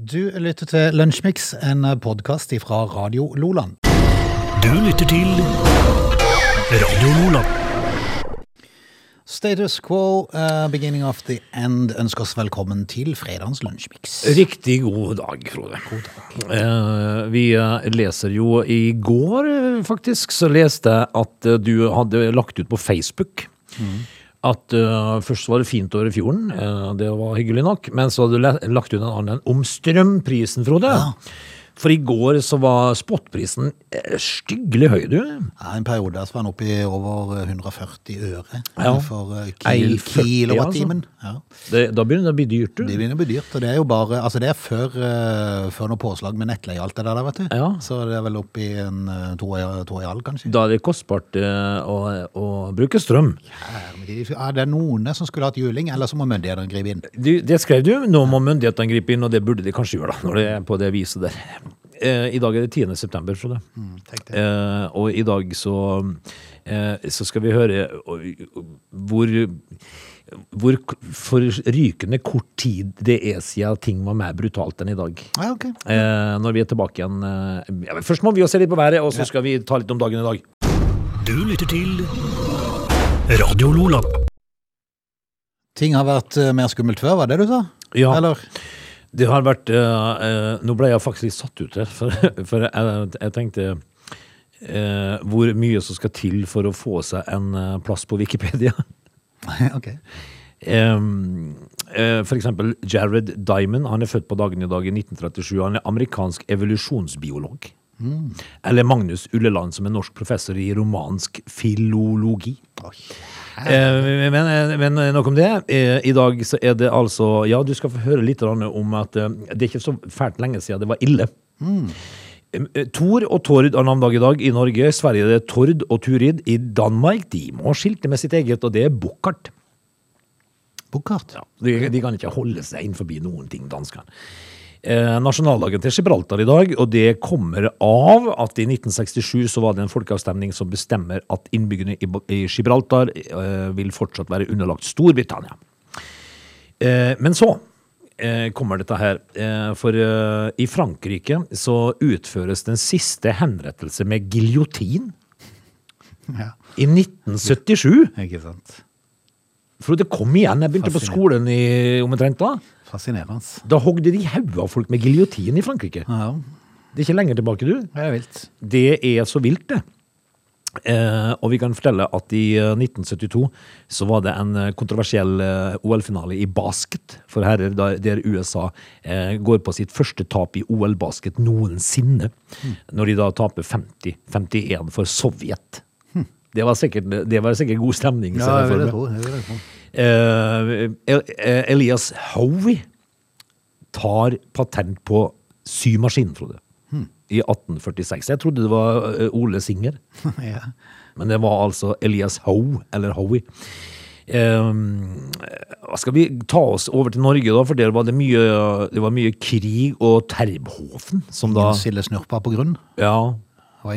Du lytter til Lunsjmix, en podkast fra Radio Loland. Du lytter til Radio Loland. Status quo, uh, beginning of the end, ønsker oss velkommen til fredagens Lunsjmix. Riktig god dag, Frode. God dag. Uh, vi eh, leser jo i går, faktisk, så leste jeg at du hadde lagt ut på Facebook at uh, først var det fint over i fjorden, uh, det var hyggelig nok, men så hadde du lagt ut en annen om strømprisen, Frode. For i går så var spotprisen eh, styggelig høy, du. Ja, en periode så var den oppe i over 140 øre Ja. for uh, kil, 40, kilowattimen. Ja. Det, da begynner det å bli dyrt, du. Det begynner å bli dyrt, og det er jo bare Altså, det er før, uh, før noe påslag med nettleie og alt det der, vet du. Ja. Så det er vel oppe i en to, og- en halv, kanskje. Da er det kostbart uh, å, å bruke strøm. Ja, det er noen som skulle hatt juling, eller så må myndighetene gripe inn. Du, det skrev du. Nå må myndighetene gripe inn, og det burde de kanskje gjøre da, når det er på det viset der. Eh, I dag er det 10. september, Frode. Mm. Eh, og i dag så, eh, så skal vi høre eh, hvor, hvor forrykende kort tid det er siden ting var mer brutalt enn i dag. Ja, okay. Eh, når vi er tilbake igjen eh, ja, Først må vi jo se litt på været, og så skal vi ta litt om dagen i dag. Du lytter til Radio Lola. Ting har vært uh, mer skummelt før, var det du sa? Ja. Eller? Det har vært uh, uh, Nå ble jeg faktisk litt satt ut her, for, for jeg, jeg tenkte uh, hvor mye som skal til for å få seg en plass på Wikipedia. ok. Um, for eksempel Jared Diamond, han er født på dagen i dag i 1937. Han er amerikansk evolusjonsbiolog. Eller Magnus Ulleland, som er norsk professor i romansk filologi. Eh, men, men nok om det. Eh, I dag så er det altså Ja, du skal få høre litt om at eh, det er ikke så fælt lenge siden det var ille. Mm. Tor og Tord har navndag i dag i Norge. Sverige er Tord og Turid. I Danmark de må skilte med sitt eget, og det er Bukkart. Bukkart. Ja, de, de kan ikke holde seg innenfor noen ting, danskene. Eh, nasjonaldagen til Gibraltar i dag, og det kommer av at i 1967 så var det en folkeavstemning som bestemmer at innbyggerne i, Gibraltar eh, vil fortsatt være underlagt Storbritannia. Eh, men så kommer dette her, for i Frankrike så utføres den siste henrettelse med giljotin Ja. i 1977. Ikke sant. Frode, kom igjen, jeg begynte på skolen i omtrent da. Fascinerende. Da hogde de hodet av folk med giljotin i Frankrike. Ja, Det er ikke lenger tilbake, du. det er vilt. Det er så vilt, det. Eh, og vi kan fortelle at i eh, 1972 så var det en eh, kontroversiell eh, OL-finale i basket for herrer, der, USA eh, går på sitt første tap i OL-basket noensinne. Når de da taper 50-51 for Sovjet. Det var sikkert, det var sikkert god stemning. Ja, jeg vil det. Jeg vil. Eh, eh, Elias Howie tar patent på symaskinen, Frode. I 1846. Jeg trodde det var eh, Ole Singer, ja. men det var altså Elias Howe, eller Howie. Hva skal vi ta oss over til Norge, da? For der var det mye, det var mye krig og Terbhoven som da Ingen sildesnurper på grunn. Ja.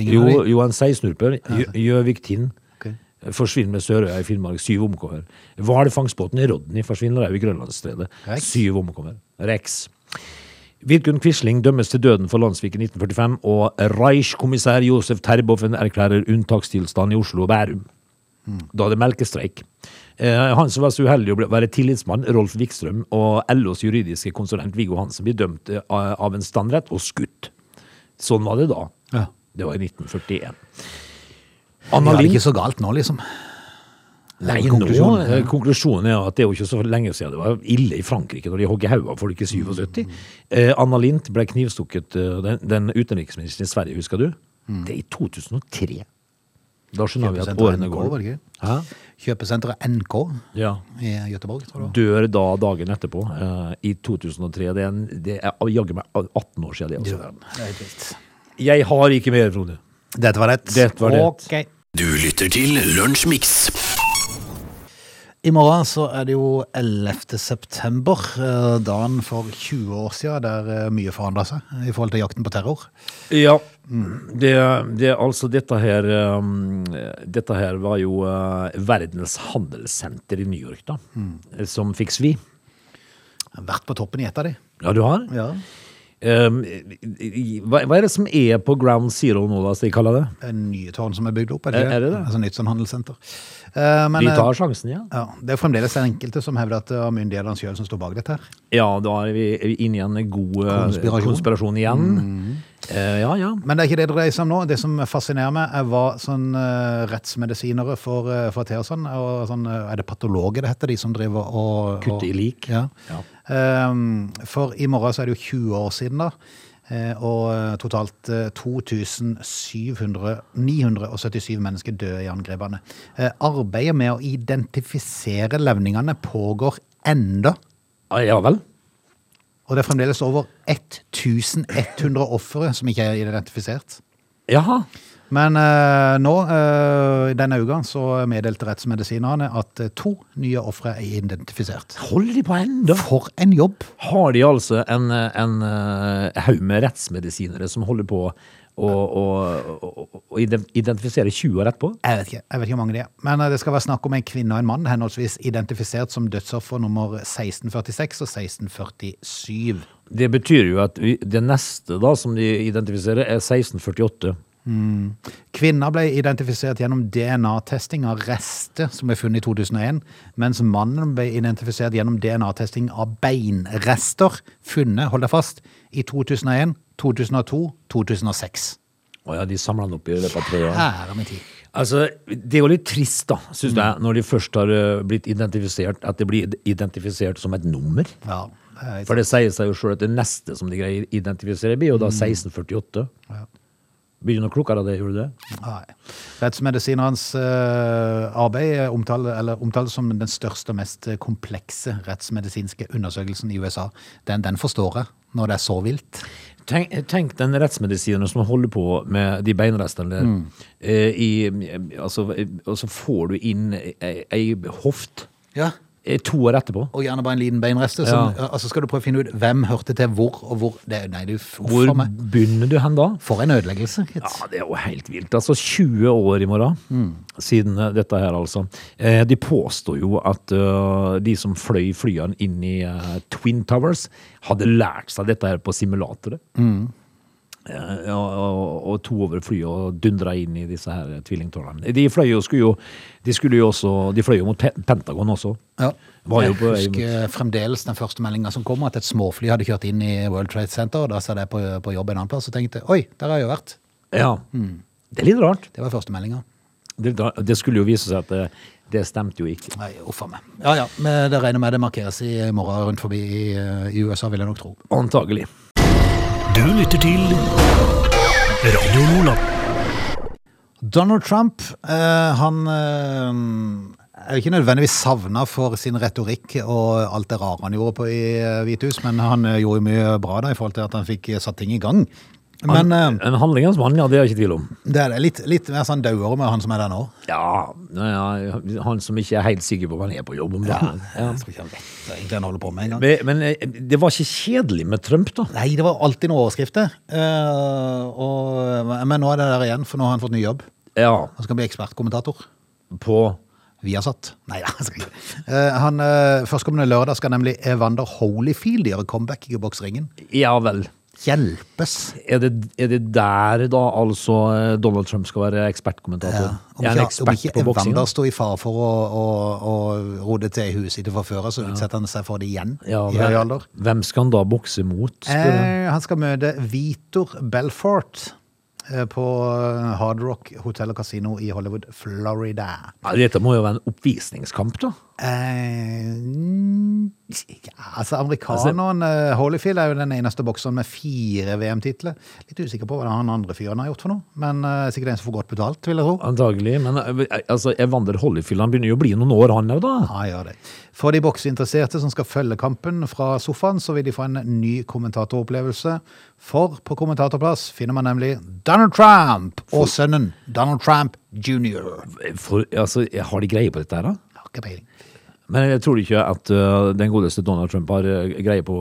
Jo, av de. jo en seisnurper. Gjøvik Tind. Forsvinner med Sørøya i Finnmark. Syv omkommer. Hvalfangstbåten Rodney forsvinner òg i Grønlandsstredet. Syv omkommer. Rex. Vidkun Quisling dømmes til døden for Landsvik i 1945, og Reich-kommissær Josef Terboven erklærer unntakstilstand i Oslo og Bærum. Da er det melkestreik. Eh, han som var så uheldig å være tillitsmann, Rolf Wikstrøm, og LOs juridiske konsulent Viggo Hansen blir dømt eh, av en standrett og skutt. Sånn var det da. Ja. Det var i 1941. Anna Lind. det er ikke så galt nå, liksom. Nei, konklusjonen, nå, konklusjonen, ja. eh, konklusjonen er at det er jo ikke så lenge siden det var ille i Frankrike når de hogger hodet av folk i 77. Eh, Anna Lint ble knivstukket, eh, den, den utenriksministeren i Sverige, husker du? Det er i 2003. Da skjønner vi at årene NK, går. Hæ? Kjøpesenteret NK Ja. i Gøteborg. tror jeg. Dør da dagen etterpå, eh, i 2003. Det er, en, det er jaggu meg 18 år siden det også. Vilt. Jeg har ikke mer, Frode. Dette var rett. Dette var rett. Ok. Du lytter til Lunsjmix. I morgen så er det jo 11. september, eh, dagen for 20 år siden, der eh, mye forandret seg i forhold til jakten på terror. Ja, det, det altså dette her um, Dette her var jo verdens handelssenter i New York, da. Som fikk svi. Vært på toppen i et av de. Ja, du har? Ja. Um, hva, hva er det som er på ground zero nå, da, som de kaller det? En nye tårn som er bygd opp. Er det, Er- det det? Altså nytt sånn handelssenter. Eh, men, De eh, tar sjansen, ja. ja, det er fremdeles enkelte som hevder at det er myndighetene sjøl som står bak dette. her. Ja, da er vi er vi inne i en god eh, Konspirasjon. konspirasjon igjen. Eh, ja, ja. Men det er ikke det det dreier seg om nå. Det som fascinerer meg, er hva sånn uh, rettsmedisinere får, uh, til og sånn. Og sånn eh, er det patologer det heter, de som driver og Kutte i lik. Ja. Ehm, for i morgen så er det jo 20 år siden, da. Eh, og eh, totalt eh, 2700 977 mennesker døde i angrepene. Eh, arbeidet med å identifisere levningene pågår enda. Ja vel. Og det er fremdeles over 1100 ofre som ikke er identifisert. Jaha. Men eh, nå, eh, denne uka, så meddelte rettsmedisinerne at eh, to nye ofre er identifisert. Holder de på ennå? For en jobb! Har de altså en, en haug med rettsmedisinere som holder på og, og å identifisere 20 år etterpå? Jeg vet ikke jeg vet ikke hvor mange det er. Men eh, det skal være snakk om en kvinne og en mann, henholdsvis identifisert som dødsoffer nummer 1646 og 1647. Det betyr jo at det neste da som de identifiserer, er 1648. Kvinna ble identifisert gjennom DNA-testing av rester som ble funnet i 2001, mens mannen ble identifisert gjennom DNA-testing av beinrester funnet, hold deg fast, i 2001, 2002, 2006. Å ja, de samler den opp i løpet av tre år. Ære min tid. Altså, Det er jo litt trist, da, syns jeg, når de først har eh, blitt identifisert, at det blir identifisert som et nummer. Ja, det For det sier seg jo sjøl at det neste som de greier å identifisere, blir jo da 1648. Ja. Blir du noe klokere av det, gjorde du det? Nei. Rettsmedisinerens uh, arbeid omtales omtale som den største og mest komplekse rettsmedisinske undersøkelsen i USA. Den, den forstår jeg, når det er så vilt. Tenk, tenk den rettsmedisineren som holder på med de beinrestene der. Eh, i, altså, eh, og så får du inn ei, ei hoft Ja. Eh, to år etterpå. Og gjerne bare en liten beinreste. Ja. altså skal du prøve å finne ut hvem hørte til hvor, og hvor det, Nei, du Hvor begynner du hen da? For en ødeleggelse. gitt. Ja, det er jo helt vilt. Altså 20 år i morgen siden eh, dette her, altså. Eh, de påstår jo at de som fløy flyene inn i Twin Towers, hadde lært seg dette her på simulatoret. Ja, og, og to over flyet og dundra inn i disse her tvillingtårnene. De fløy jo, skulle jo, de skulle jo også, de fløy jo mot Pentagon også. Ja. Jeg husker fremdeles den første meldinga som kom, at et småfly hadde kjørt inn i World Trade Center. og Da sa jeg på, på jobb en annen plass og tenkte oi, der har jeg jo vært. Ja. Det er litt rart. Det var første meldinga. Det, det skulle jo vise seg at det, det stemte jo ikke. Nei, uff a meg. Ja ja, men det regner med det markeres i morgen rundt forbi i, i USA, vil jeg nok tro. Antagelig. Du lytter til Radio Nordland. Donald Trump, eh, han eh, er jo ikke nødvendigvis savna for sin retorikk og alt det rare han gjorde på i eh, Hvithus, men han eh, gjorde mye bra da i forhold til at han fikk satt ting i gang. Men han, En handlingens mann, ja, det er jeg ikke tvil om. det er det litt, litt mer sånn dauere med han som er der nå. Ja, ja, han som ikke er helt sikker på hva han er på jobb om dagen. Ja. Jeg tror ikke han vet egentlig han holder på med engang. Men, men eh, det var ikke kjedelig med Trump, da. Nei, det var alltid noen overskrifter. Uh, og, men nå er det der igjen, for nå har han fått ny jobb. Ja, Han skal bli ekspertkommentator. på Viasat. Nei da, Uh. Eh, han, eh, Førstkommende lørdag skal nemlig Evander Holyfield gjøre comeback i boksringen. Ja vel. Hjelpes! Er det, er det der da altså eh, Donald Trump skal være ekspertkommentator? Om er han ikke, om ikke? Evander står i fare for å, å, å rode til huset sitt fra før, så utsetter han seg for det igjen Ja, i høy alder. hvem skal han da bokse mot? Eh, han skal møte Vitor Belfort på Hard Rock Hotel og Casino i Hollywood, Florida. Ja, dette må jo være en oppvisningskamp, da. Eh, ja, altså Amerikaneren altså, Holyfield er jo den eneste bokseren med fire VM-titler. Litt usikker på hva han andre fyren har gjort for noe, men eh, sikkert en som får godt betalt, vil jeg tro. Antagelig. Men eh, altså, Evander Holyfield han begynner jo å bli noen år, han òg, da. Ja, gjør det. For de bokseinteresserte som skal følge kampen fra sofaen, så vil de få en ny kommentatoropplevelse. For på kommentatorplass finner man nemlig Donald Trump og sønnen Donald Trump jr. For, altså, har de greie på dette her, da? Jeg har ikke peiling. Men jeg tror ikke at uh, den godeste Donald Trump har øh, greie på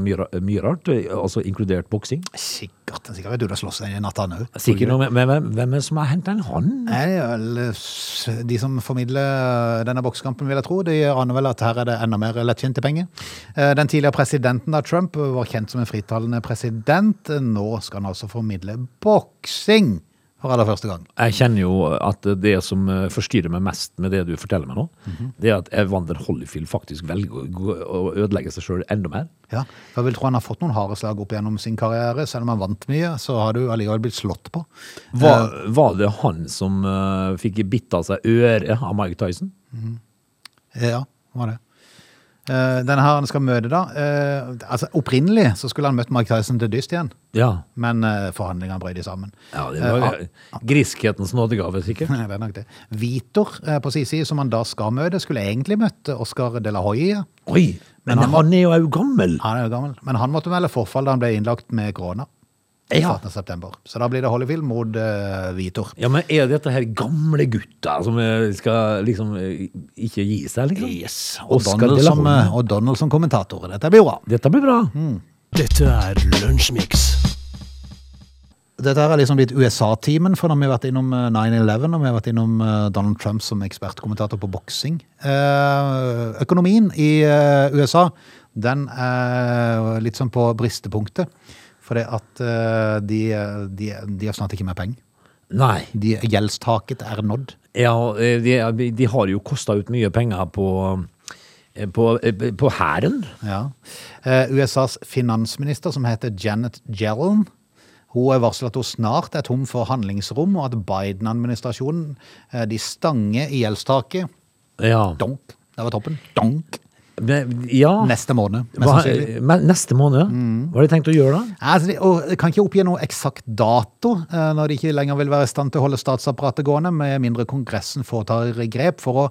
mye, mye rart, eh, altså inkludert boksing. Sikkert. Sikkert Du og slåss i natta nå. Sikkert noe, men hvem, hvem er det som har hentet en hånd? Nei, vel, eh, De som formidler denne boksekampen, vil jeg tro, de aner vel at her er det enda mer lettkjente penger. Eh, Den tidligere presidenten av Trump var kjent som en fritalende president. Nå skal han altså formidle boksing for aller første gang. Jeg kjenner jo at det som eh, forstyrrer meg mest med det du forteller meg nå, det er at Evander Holyfield faktisk velger å ødelegge seg sjøl enda mer. Ja, Jeg vil tro han har fått noen harde slag opp gjennom sin karriere. Selv om han vant mye, så har du allikevel blitt slått på. Var, var det han som eh, fikk bitt av seg øret av Mike Tyson? Ja, var det. Eh, Denne her han skal møte da eh, altså Opprinnelig så skulle han møtt Mark Tyson til dyst igjen, Ja. men eh, forhandlingene brøt de sammen. ja det var griskhetens nådegave, sikkert. Nei, det er nok det. Vitor eh, på sin side, som han da skal møte, skulle egentlig møtt Oscar de la Hoya. Oi, men, han han, er jo òg gammel. Han er jo gammel, men han måtte melde forfall da han ble innlagt med korona. I Ja. september. Så da blir det Hollyfield mot uh, Vitor. Ja, men er dette her gamle gutter som eh, skal liksom eh, ikke gi seg, liksom? Yes. Og og, Donald, som, og Donald som kommentator. Dette blir bra. Dette blir bra. Dette er Lunsjmix. Dette her er liksom blitt USA-teamen, for når vi har vært innom eh, 9-11 og vi har vært innom Donald Trump som ekspertkommentator på boksing. Eh, økonomien i USA, den er litt sånn på bristepunktet. For det at uh, de, de, de har snart ikke mer penger. Nei. De, gjeldstaket er nådd. Ja, eh, de, de har jo kosta ut mye penger på eh, på, på hæren. Ja. USAs finansminister, som heter Janet Yellen, hun har varslet at hun snart er tom for handlingsrom, og at Biden-administrasjonen de stanger i gjeldstaket. Ja. Donk. Det var toppen. Donk. Men, ja. Neste måned, mest Hva, sannsynlig. men neste måned, ja. Hva har de tenkt å gjøre da? Altså, de, og jeg kan ikke oppgi noe eksakt dato, eh, når de ikke lenger vil være i stand til å holde statsapparatet gående, med mindre Kongressen foretar grep for å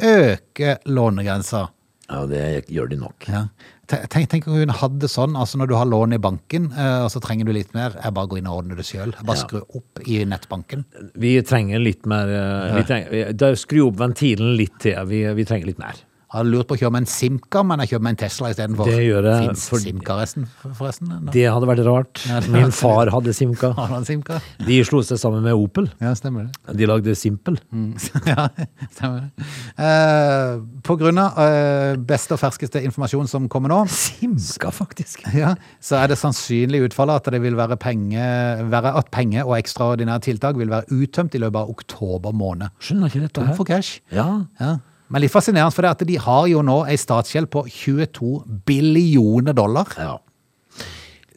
øke lånegrensa. Ja, det gjør de nok. Ja. Te- Tenk, tenk om hun hadde sånn, altså når du har lån i banken, eh, og så trenger du litt mer, jeg bare går inn og ordner det sjøl. Bare Ja. skru opp i nettbanken. Vi trenger litt mer eh, vi trenger, da Skru opp ventilen litt til. Vi, vi trenger litt mer. Jeg hadde lurt på å kjøre med en Simca, men jeg kjører med en Tesla istedenfor. Fins for- Simca resten, forresten? Da? Det hadde vært rart. Ja, Min far hadde Simca. Har du Simca? De slo seg sammen med Opel. Ja, stemmer det. De lagde Simpel. ja, stemmer det. Uh, på grunn av uh, beste og ferskeste informasjon som kommer nå, Simca, faktisk. ja, så er det sannsynlig utfallet at det vil være, penger, være at penger og ekstraordinære tiltak vil være uttømt i løpet av oktober måned. Skjønner ikke dette Tom for cash. Ja. Ja. Men litt fascinerende, for det at de har jo nå ei statsgjeld på 22 billioner dollar. ja.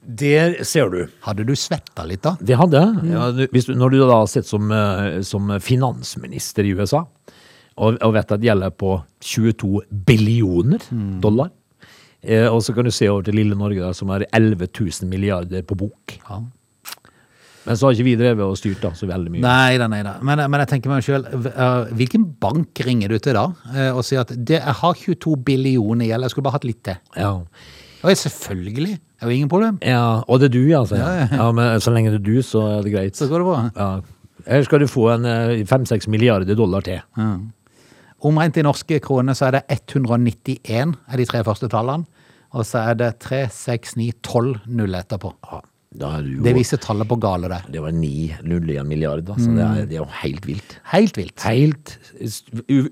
Det ser du. Hadde du svetta litt da? Det hadde jeg. Ja, du- når du da har sett som, eh, som finansminister i USA, og, og vet at det gjelder på 22 billioner dollar, eh, og så kan du se over til lille Norge, da, som har 11 000 milliarder på bok. Ja. Men så har ikke vi drevet og styrt da, så veldig mye. Nei da, nei da. Men, men jeg tenker meg sjøl, hvilken bank ringer du til da eh, og sier at det, jeg har 22 billioner i gjeld, jeg skulle bare hatt litt til? Ja. Og ja, selvfølgelig, det er jo ingen problem. ja, og det er du. Altså, ja. Ja, ja. ja, men så lenge det er du, så er det greit. Så går det bra. Ja. Her skal du få en eh, fem-seks milliarder dollar til. Omregnet i norske kroner så er det 191 er de tre første tallene. Og så er det 3, 6, 9, 12 null etterpå. Ja, jo, Det viser tallet på gale der. det var ni nuller i en milliard, da, så det, er, det er jo helt vilt. Helt vilt. Helt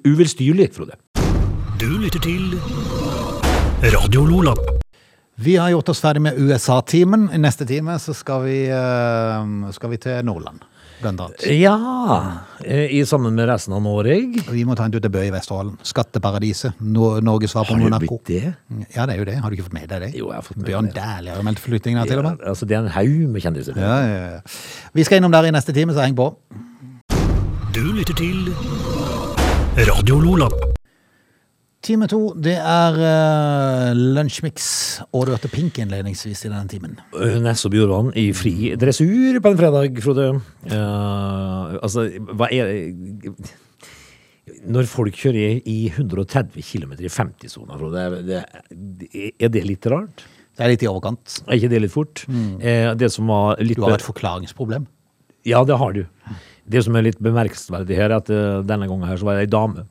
uvilstyrlig, Frode. Du lytter til Radio Lola. Vi har gjort oss ferdig med USA-timen. I neste time så skal vi, eh, skal vi til Nordland, blant annet. Ja, eh, i sammen med resten av Norge. Vi må ta en tur til Bø i Vesterålen. Skatteparadiset. No Norges svar på Har du blitt det? Ja, det er jo det. Har du ikke fått med deg det? Jo, jeg har fått med Bjørn. Dæhlie har jo meldt flytting der til og med. Ja, altså, det er en haug med kjendiser. Ja, ja, ja. Vi skal innom der i neste time, så heng på. Du lytter til Radio Lola. Time to, det er uh, lunsjmix. Og du hørte Pink innledningsvis i denne timen. Nesse og Bjørvann i fri dressur på en fredag, Frode. Uh, altså, hva er Når folk kjører i 130 km i 50-sona, Frode, det, det, er det litt rart? Det er litt i overkant. Er ikke det litt fort? Eh, det som var litt Du har et forklaringsproblem. Ja, det har du. Det som er litt bemerkelsesverdig her, er at denne gangen her så var det ei dame.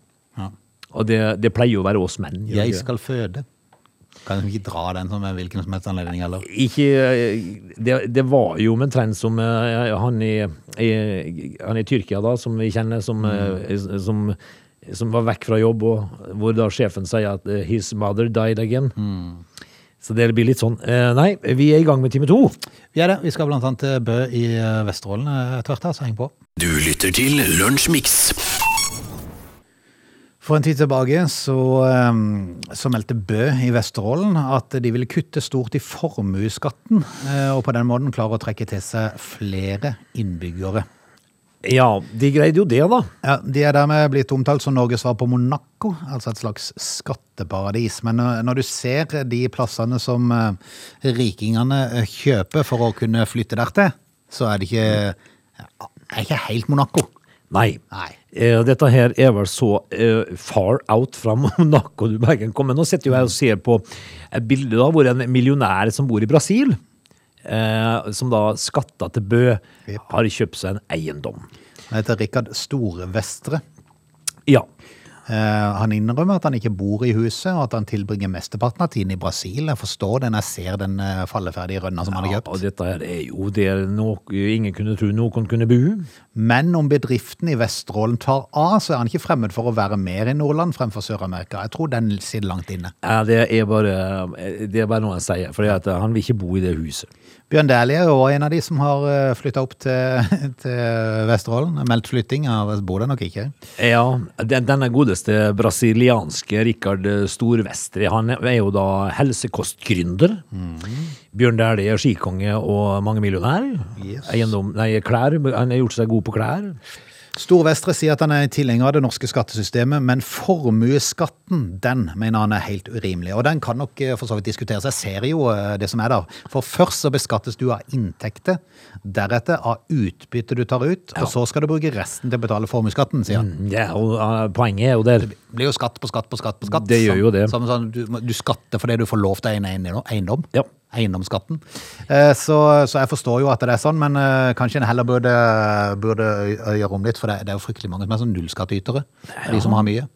Og det, det pleier jo å være oss menn. Jeg ikke? skal føde. Kan vi ikke dra den som en hvilken som helst anledning, eller? Ikke eh, Det, det var jo omtrent som uh, han i, i, han i Tyrkia, da, som vi kjenner, som, eh, som, som var vekk fra jobb, og hvor da sjefen sier at uh, 'his mother died again'. Så det blir litt sånn. Uh, Nei, vi er i gang med time to. Vi er det. Vi skal blant annet til Bø i Vesterålen etter hvert, så heng på. Du lytter til Lunsjmix. For en tid tilbake så, um, så meldte Bø i Vesterålen at de ville kutte stort i formuesskatten, eh, og på den måten klare å trekke til seg flere innbyggere. Ja, de greide jo det, da. Ja, De er dermed blitt omtalt som Norges svar på Monaco, altså et slags skatteparadis. Men når når du ser de plassene som eh, rikingene eh, kjøper for å kunne flytte dertil, så er det ikke, er ikke helt Monaco. Nei. Nei. Eh, Dette her er vel så eh, far out fra Monaco du bare kan komme. Nå sitter jo jeg og ser på et bilde da, hvor en millionær som bor i Brasil, eh, som da skatta til Bø, har kjøpt seg en eiendom. Han heter Rikard Store Vestre. Ja. Eh, han innrømmer at han ikke bor i huset, og at han tilbringer mesteparten av tiden i Brasil. Jeg forstår det når jeg ser den eh, falleferdige rønna som han har ja kjøpt. og dette er jo det noe ingen kunne tro noen kunne bo. Men om bedriften i Vesterålen tar av, så er han ikke fremmed for å være mer i Nordland fremfor Sør-Amerika. Jeg tror den sitter langt inne. Ja, det er bare, det er bare noe han sier, for han vil ikke bo i det huset. Bjørn Dæhlie er også en av de som har flytta opp til, til Vesterålen. Meldt flytting. Han bor der nok ikke. Ja, den, denne godeste brasilianske Rikard Storvestri, han er jo da helsekostgründer. Bjørn Dæhlie er skikonge og mangemillionær. Yes. Eiendom, nei, klær. Han har gjort seg god på klær. Storvestre sier at han er tilhenger av det norske skattesystemet, men formuesskatten, den mener han er helt urimelig. Og den kan nok eh, for så vidt diskuteres. Jeg ser jo eh, det som er der. For først så beskattes du av inntekter, deretter av utbytte du tar ut, og så skal du bruke resten til å betale formuesskatten, sier han. Ja, og uh, poenget er jo der. Det blir jo skatt på skatt på skatt på skatt. Det gjør jo det. Som, sånn, du, du skatter fordi du får lov til en eiendom. Ja. Eiendomsskatten. Eh, Så, så jeg forstår jo at det er sånn, men eh, kanskje en heller burde, burde gjøre om litt, for det, det er jo fryktelig mange som er sånn nullskattytere, de som har mye.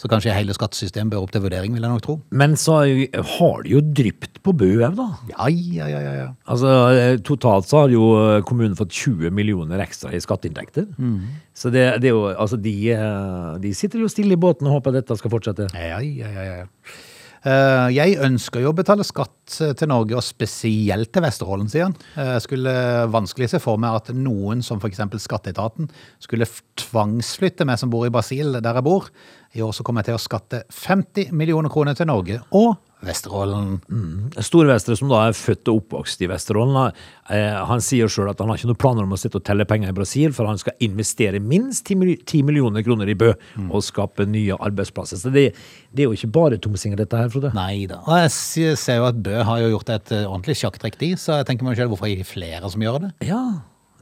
Så kanskje hele skattesystemet bør opp til vurdering, vil jeg nok tro. Men så har det jo drypt på Bø òg, da. Ja, ja, ja, ja, ja. Altså, eh, Totalt så har jo kommunen fått 20 millioner ekstra i skatteinntekter. Så det, det er jo, altså de, de sitter jo stille i båten og håper dette skal fortsette. Ja, ja, ja, ja. Eh, Jeg ønsker jo å betale skatt eh, til Norge, og spesielt til Vesterålen, sier han. Eh, Jeg skulle vanskelig se for meg at noen, som f.eks. Skatteetaten, skulle tvangsflytte meg som bor i Brasil, der jeg bor. I år så kommer jeg til å skatte 50 millioner kroner til Norge og Vesterålen. Storvestre, som da er født og oppvokst i Vesterålen, eh, han sier sjøl at han har ikke noen planer om å sitte og telle penger i Brasil, for han skal investere minst 10 millioner kroner i Bø og skape nye arbeidsplasser. Så det, det er jo ikke bare tomsinger, dette her, Frode. Nei da. Og jeg ser jo at Bø har jo gjort et eh, ordentlig sjakktrekk, de, så jeg tenker meg selv hvorfor er det flere som gjør det? Ja,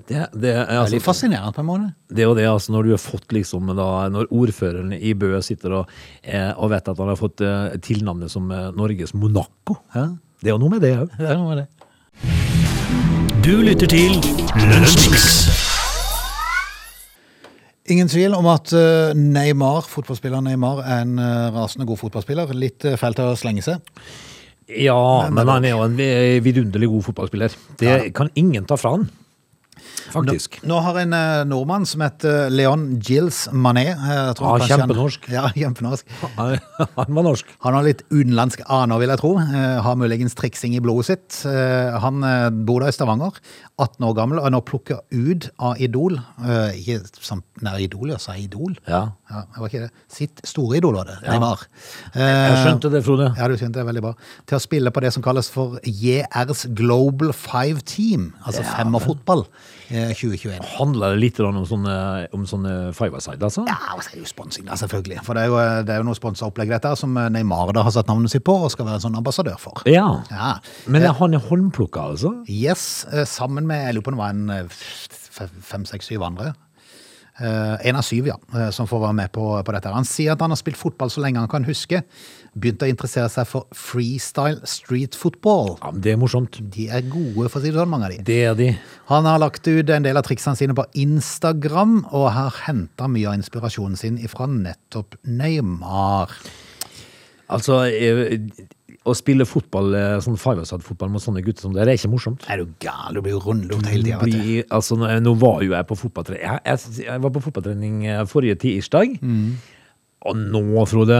det, det, er, Det er litt altså, fascinerende på en måte. det er jo det, altså, når du har fått liksom da, Når ordføreren i Bø sitter og, eh, og vet at han har fått eh, tilnavnet som eh, Norges Monaco. Hæ? Det er jo noe med det òg. det er noe med det. Du lytter til Lunsjmix. Ingen tvil om at eh, Neymar, fotballspiller Neymar er en eh, rasende god fotballspiller. Litt feil til å slenge seg. Ja, men han er jo en vidunderlig god fotballspiller. Det kan ingen ta fra han. Faktisk. Nå har en eh, nordmann som heter Leon Gilles Mané eh, jeg tror Ja, kanskje han- kjempenorsk. Ja, kjempenorsk. Han var norsk. Han har litt utenlandske aner, vil jeg tro. Eh, har muligens triksing i blodet sitt. Eh, han eh, bor da i Stavanger, 18 år gammel, og er nå plukka ut av Idol. Eh, ikke som nær Idol, ja, sa Idol. Ja. Ja, det var ikke det. Sitt store idol var det, Neymar. Jeg skjønte det, Frode. Ja, du skjønte det veldig bra. Til å spille på det som kalles for JRs Global Five Team, altså femmerfotball, eh, 2021. Handler det litt om sånne, om sånne five-a-side, altså? Ja, og så er det jo sponsing, da, selvfølgelig. For det er jo, det er jo noe sponsoropplegg dette som Neymar da har satt navnet sitt på, og skal være en sånn ambassadør for. Ja. Ja. Men han er håndplukka, altså? Yes, eh, sammen med, jeg lurer på om det var en eh, fem, seks, syv andre. Eh, en av syv, ja, eh, som får være med på, på dette. Han sier at han har spilt fotball så lenge han kan huske. Begynte å interessere seg for freestyle street football. Ja, Det er morsomt. De er gode, for å si det sånn, mange av de. Det er de. Han har lagt ut en del av triksene sine på Instagram, og har henta mye av inspirasjonen sin fra nettopp Neymar. Altså, eh, å spille fotball, eh, sånn five-a-side-fotball mot sånne gutter som det, det er ikke morsomt. Er du gal? Du blir jo rundlurt hele tida. Altså, nå, var jo jeg på fotballtrening jeg, jeg, jeg var på fotballtrening eh, forrige tirsdag, Mm. og nå, Frode,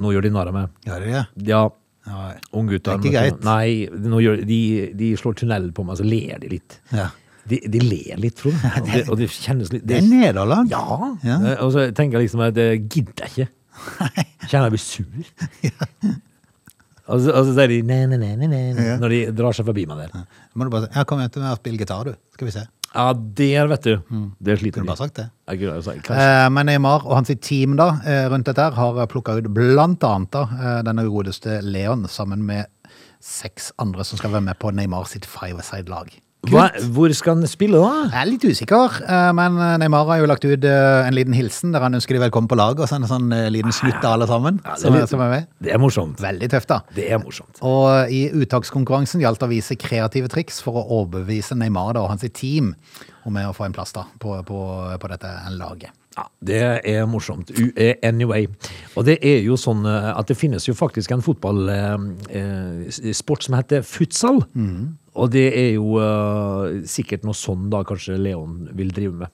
nå gjør de narr av meg. Gjør de det? Ja, Ja. unggutter. Det er ikke greit. Nei, nå gjør, de, de slår tunnel på meg, så ler de litt. ja. De, de ler litt, Frode. Og det, og det kjennes litt Det er nederlag. Ja. Ja. Eh, Og så tenker jeg liksom at det gidder jeg ikke. Kjenner jeg blir sur. Og så, og så sier de ne, ne, ne, ne, ne, Ja. når de drar seg forbi meg der. Må du bare si, ja, kom igjen, til meg og spill gitar, du. Skal vi se. Ja, der, vet du. Det sliter Kunne du bare sagt det? Jeg kunne jo sagt, kanskje. Eh, men Neymar og hans team da, eh, rundt dette her har plukka ut blant annet da, eh, denne godeste Leon sammen med seks andre som skal være med på Neymar sitt five-a-side-lag. Hva, hvor skal han spille, da? Jeg er litt usikker, eh, men Neymar har jo lagt ut eh, en liten hilsen der han ønsker de velkommen på laget, og så en sånn eh, liten snutt av alle sammen Ja, det er litt- som er med. Det er morsomt. Veldig tøft, da. Det er morsomt. Og i uttakskonkurransen gjaldt det å vise kreative triks for å overbevise Neymar da, og hans team om å få en plass da, på, på, på dette laget. Ja, Det er morsomt. Eh, anyway. Og det er jo sånn eh, at det finnes jo faktisk en fotballsport eh, eh, sport som heter futsal. Og det er jo uh, sikkert noe sånn da kanskje Leon vil drive med.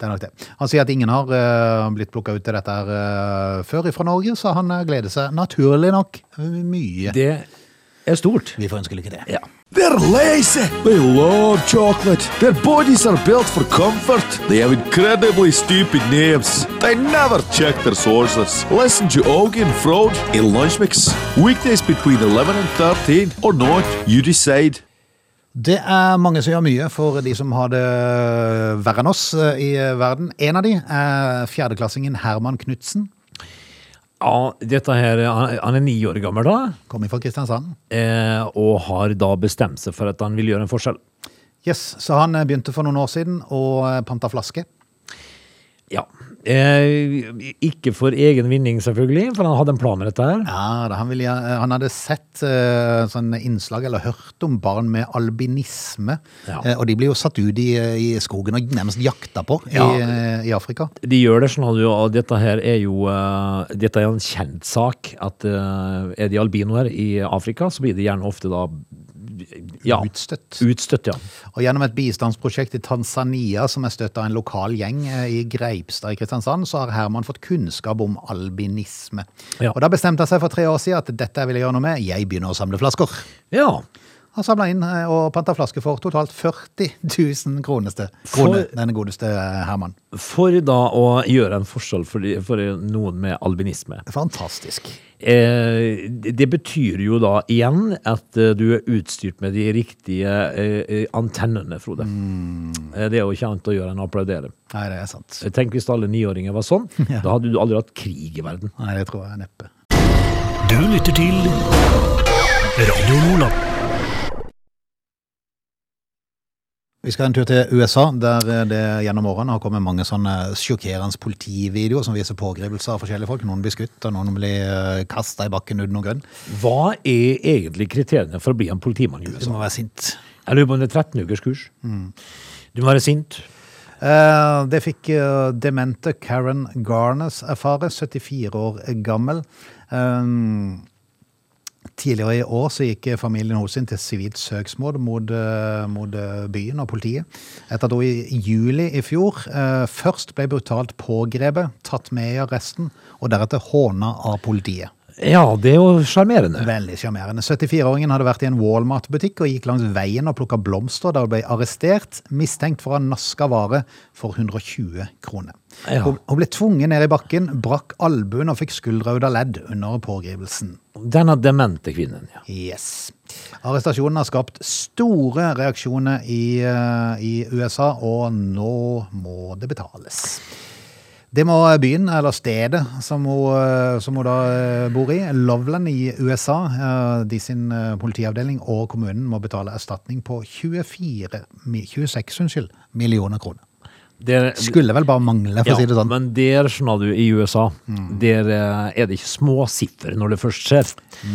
Det er nok det. Han sier at ingen har uh, blitt plukka ut til dette her eh, før fra Norge, så han gleder seg naturlig nok mye. Det er stort. Vi får ønske lykke til. Ja. They're lazy. They love chocolate. Their bodies are built for comfort. They have incredibly stupid names. They never check their sources. Listen to Augie and Frode in Lunch Mix. Weekdays between 11 and 13 or not, you decide. Det er mange som gjør mye for de som har det verre enn oss eh, i verden. En av de er fjerdeklassingen Herman Knutsen. Ja, dette her Han er ni år gammel da, Kommer fra Kristiansand. eh, og har da bestemt seg for at han vil gjøre en forskjell. Yes, Så han eh, begynte for noen år siden å eh, panta flaske. Ja. Eh, ikke for egen vinning, selvfølgelig, for han hadde en plan med dette her. Ja, da, han, ville, eh, han hadde sett eh, sånne innslag, eller hørt om barn med albinisme. Ja. Eh, og de blir jo satt ut i, i skogen og nærmest jakta på Ja. i, i Afrika. De gjør det, sånn du, og dette her er jo Dette er en kjent sak, at er de albinoer i Afrika, så blir de gjerne ofte da ja, Utstøtt. utstøtt. Ja. Og gjennom et bistandsprosjekt i Tanzania som er støtta av en lokal gjeng eh, i Greipstad i Kristiansand, så har Herman fått kunnskap om albinisme. Ja. Og da bestemte han seg for tre år siden at dette vil jeg gjøre noe med. Jeg begynner å samle flasker. ja. Han samla inn eh, og panta flasker for totalt 40 000 kroneste, kroner, denne godeste eh, Herman. For da å gjøre en forskjell for, de, for noen med albinisme. Fantastisk. Eh, det betyr jo da igjen at eh, du er utstyrt med de riktige eh, antennene, Frode. Mm. det er jo ikke annet å gjøre enn å applaudere. Nei, det er sant. Tenk hvis alle niåringer var sånn. Da hadde du aldri hatt krig i verden. Nei, det tror jeg neppe. Du lytter til Radio Nordland. Vi skal en tur til USA, der det gjennom årene har kommet mange sånne sjokkerende politivideoer som viser pågripelser av forskjellige folk. Noen blir skutt, og noen blir kasta i bakken uten noen grunn. Hva er egentlig kriteriene for å bli en politimann i USA? Du må være sint. Jeg lurer på om det er 13 ukers kurs. Du må være sint. Eh, Det fikk eh, demente Karen Garnes erfare, 74 år gammel. Eh, Tidligere i år så gikk familien hos sin til sivilt søksmål mot, eh, mot eh, byen og politiet. Etter at hun i juli i fjor eh, først ble brutalt pågrepet, tatt med i arresten, og deretter håna av politiet. Ja, det er jo sjarmerende. Veldig sjarmerende. 74-åringen hadde vært i en Walmart-butikk og gikk langs veien og plukka blomster da hun ble arrestert, mistenkt for å ha naska vare for 120 kroner. Ja. Hun, ble tvunget ned i bakken, brakk albuen og fikk skuldra ut av ledd under pågrivelsen. Denne demente kvinnen, ja. Yes. Arrestasjonen har skapt store reaksjoner i, eh, i USA, og nå må det betales. Det må byen, eller stedet som hun, eh, som hun da eh, bor i, Loveland i USA, eh, de sin politiavdeling og kommunen må betale erstatning på 24, 26 unnskyld, millioner kroner. Det, Skulle vel bare mangle, for å si det sånn. Men der skjønner du, i USA, der eh, er det ikke småsiffer når det først skjer.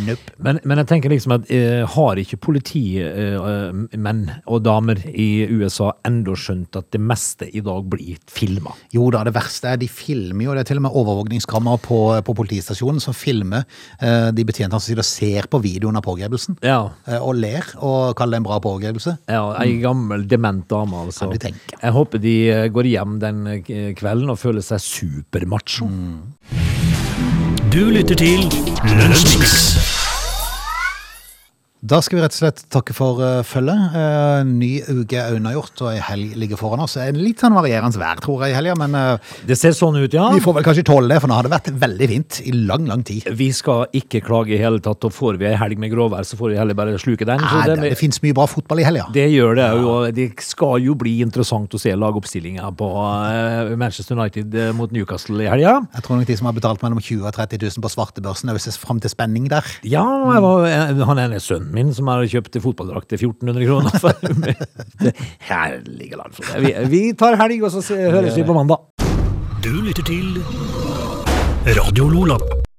Nope. Men, men jeg tenker liksom at eh, har ikke politimenn og damer i USA enda skjønt at det meste i dag blir filma? Jo da, det verste er de filmer jo, det er til og med overvåkningskamera på, på politistasjonen som filmer eh, de betjentene som sitter og ser på videoen av pågripelsen. Ja. eh, Og ler, og kaller det en bra pågripelse. Ja, ei gammel dement dame, altså. Kan du tenke. Jeg håper de eh, går hjem den eh, kvelden og føler seg supermacho. Du lytter til Lunsjmix. Da skal vi rett og slett takke for uh, følget. Uh, ny uke er unnagjort, og ei helg ligger foran oss. En Litt sånn varierende vær, tror jeg, i helga, men uh, Det ser sånn ut, ja. vi får vel kanskje tåle det, for nå har det vært veldig fint i lang, lang tid. Vi skal ikke klage i hele tatt, og får vi ei helg med gråvær, så får vi heller bare sluke den. Så Nei, det, det, det finnes mye bra fotball i helga. det gjør det jo. ja. Det skal jo bli interessant å se lagoppstillinga på Manchester United mot Newcastle i helga. Jeg tror nok de som har betalt mellom 20 og 30 000 på svartebørsen, ser fram til spenning der. Ja, var, han ene sønnen min som har kjøpt fotballdrakt til 1400 kroner. For, herlige land. for det. Vi, vi tar helg, og så høres vi på mandag. Du lytter til Radio Lola.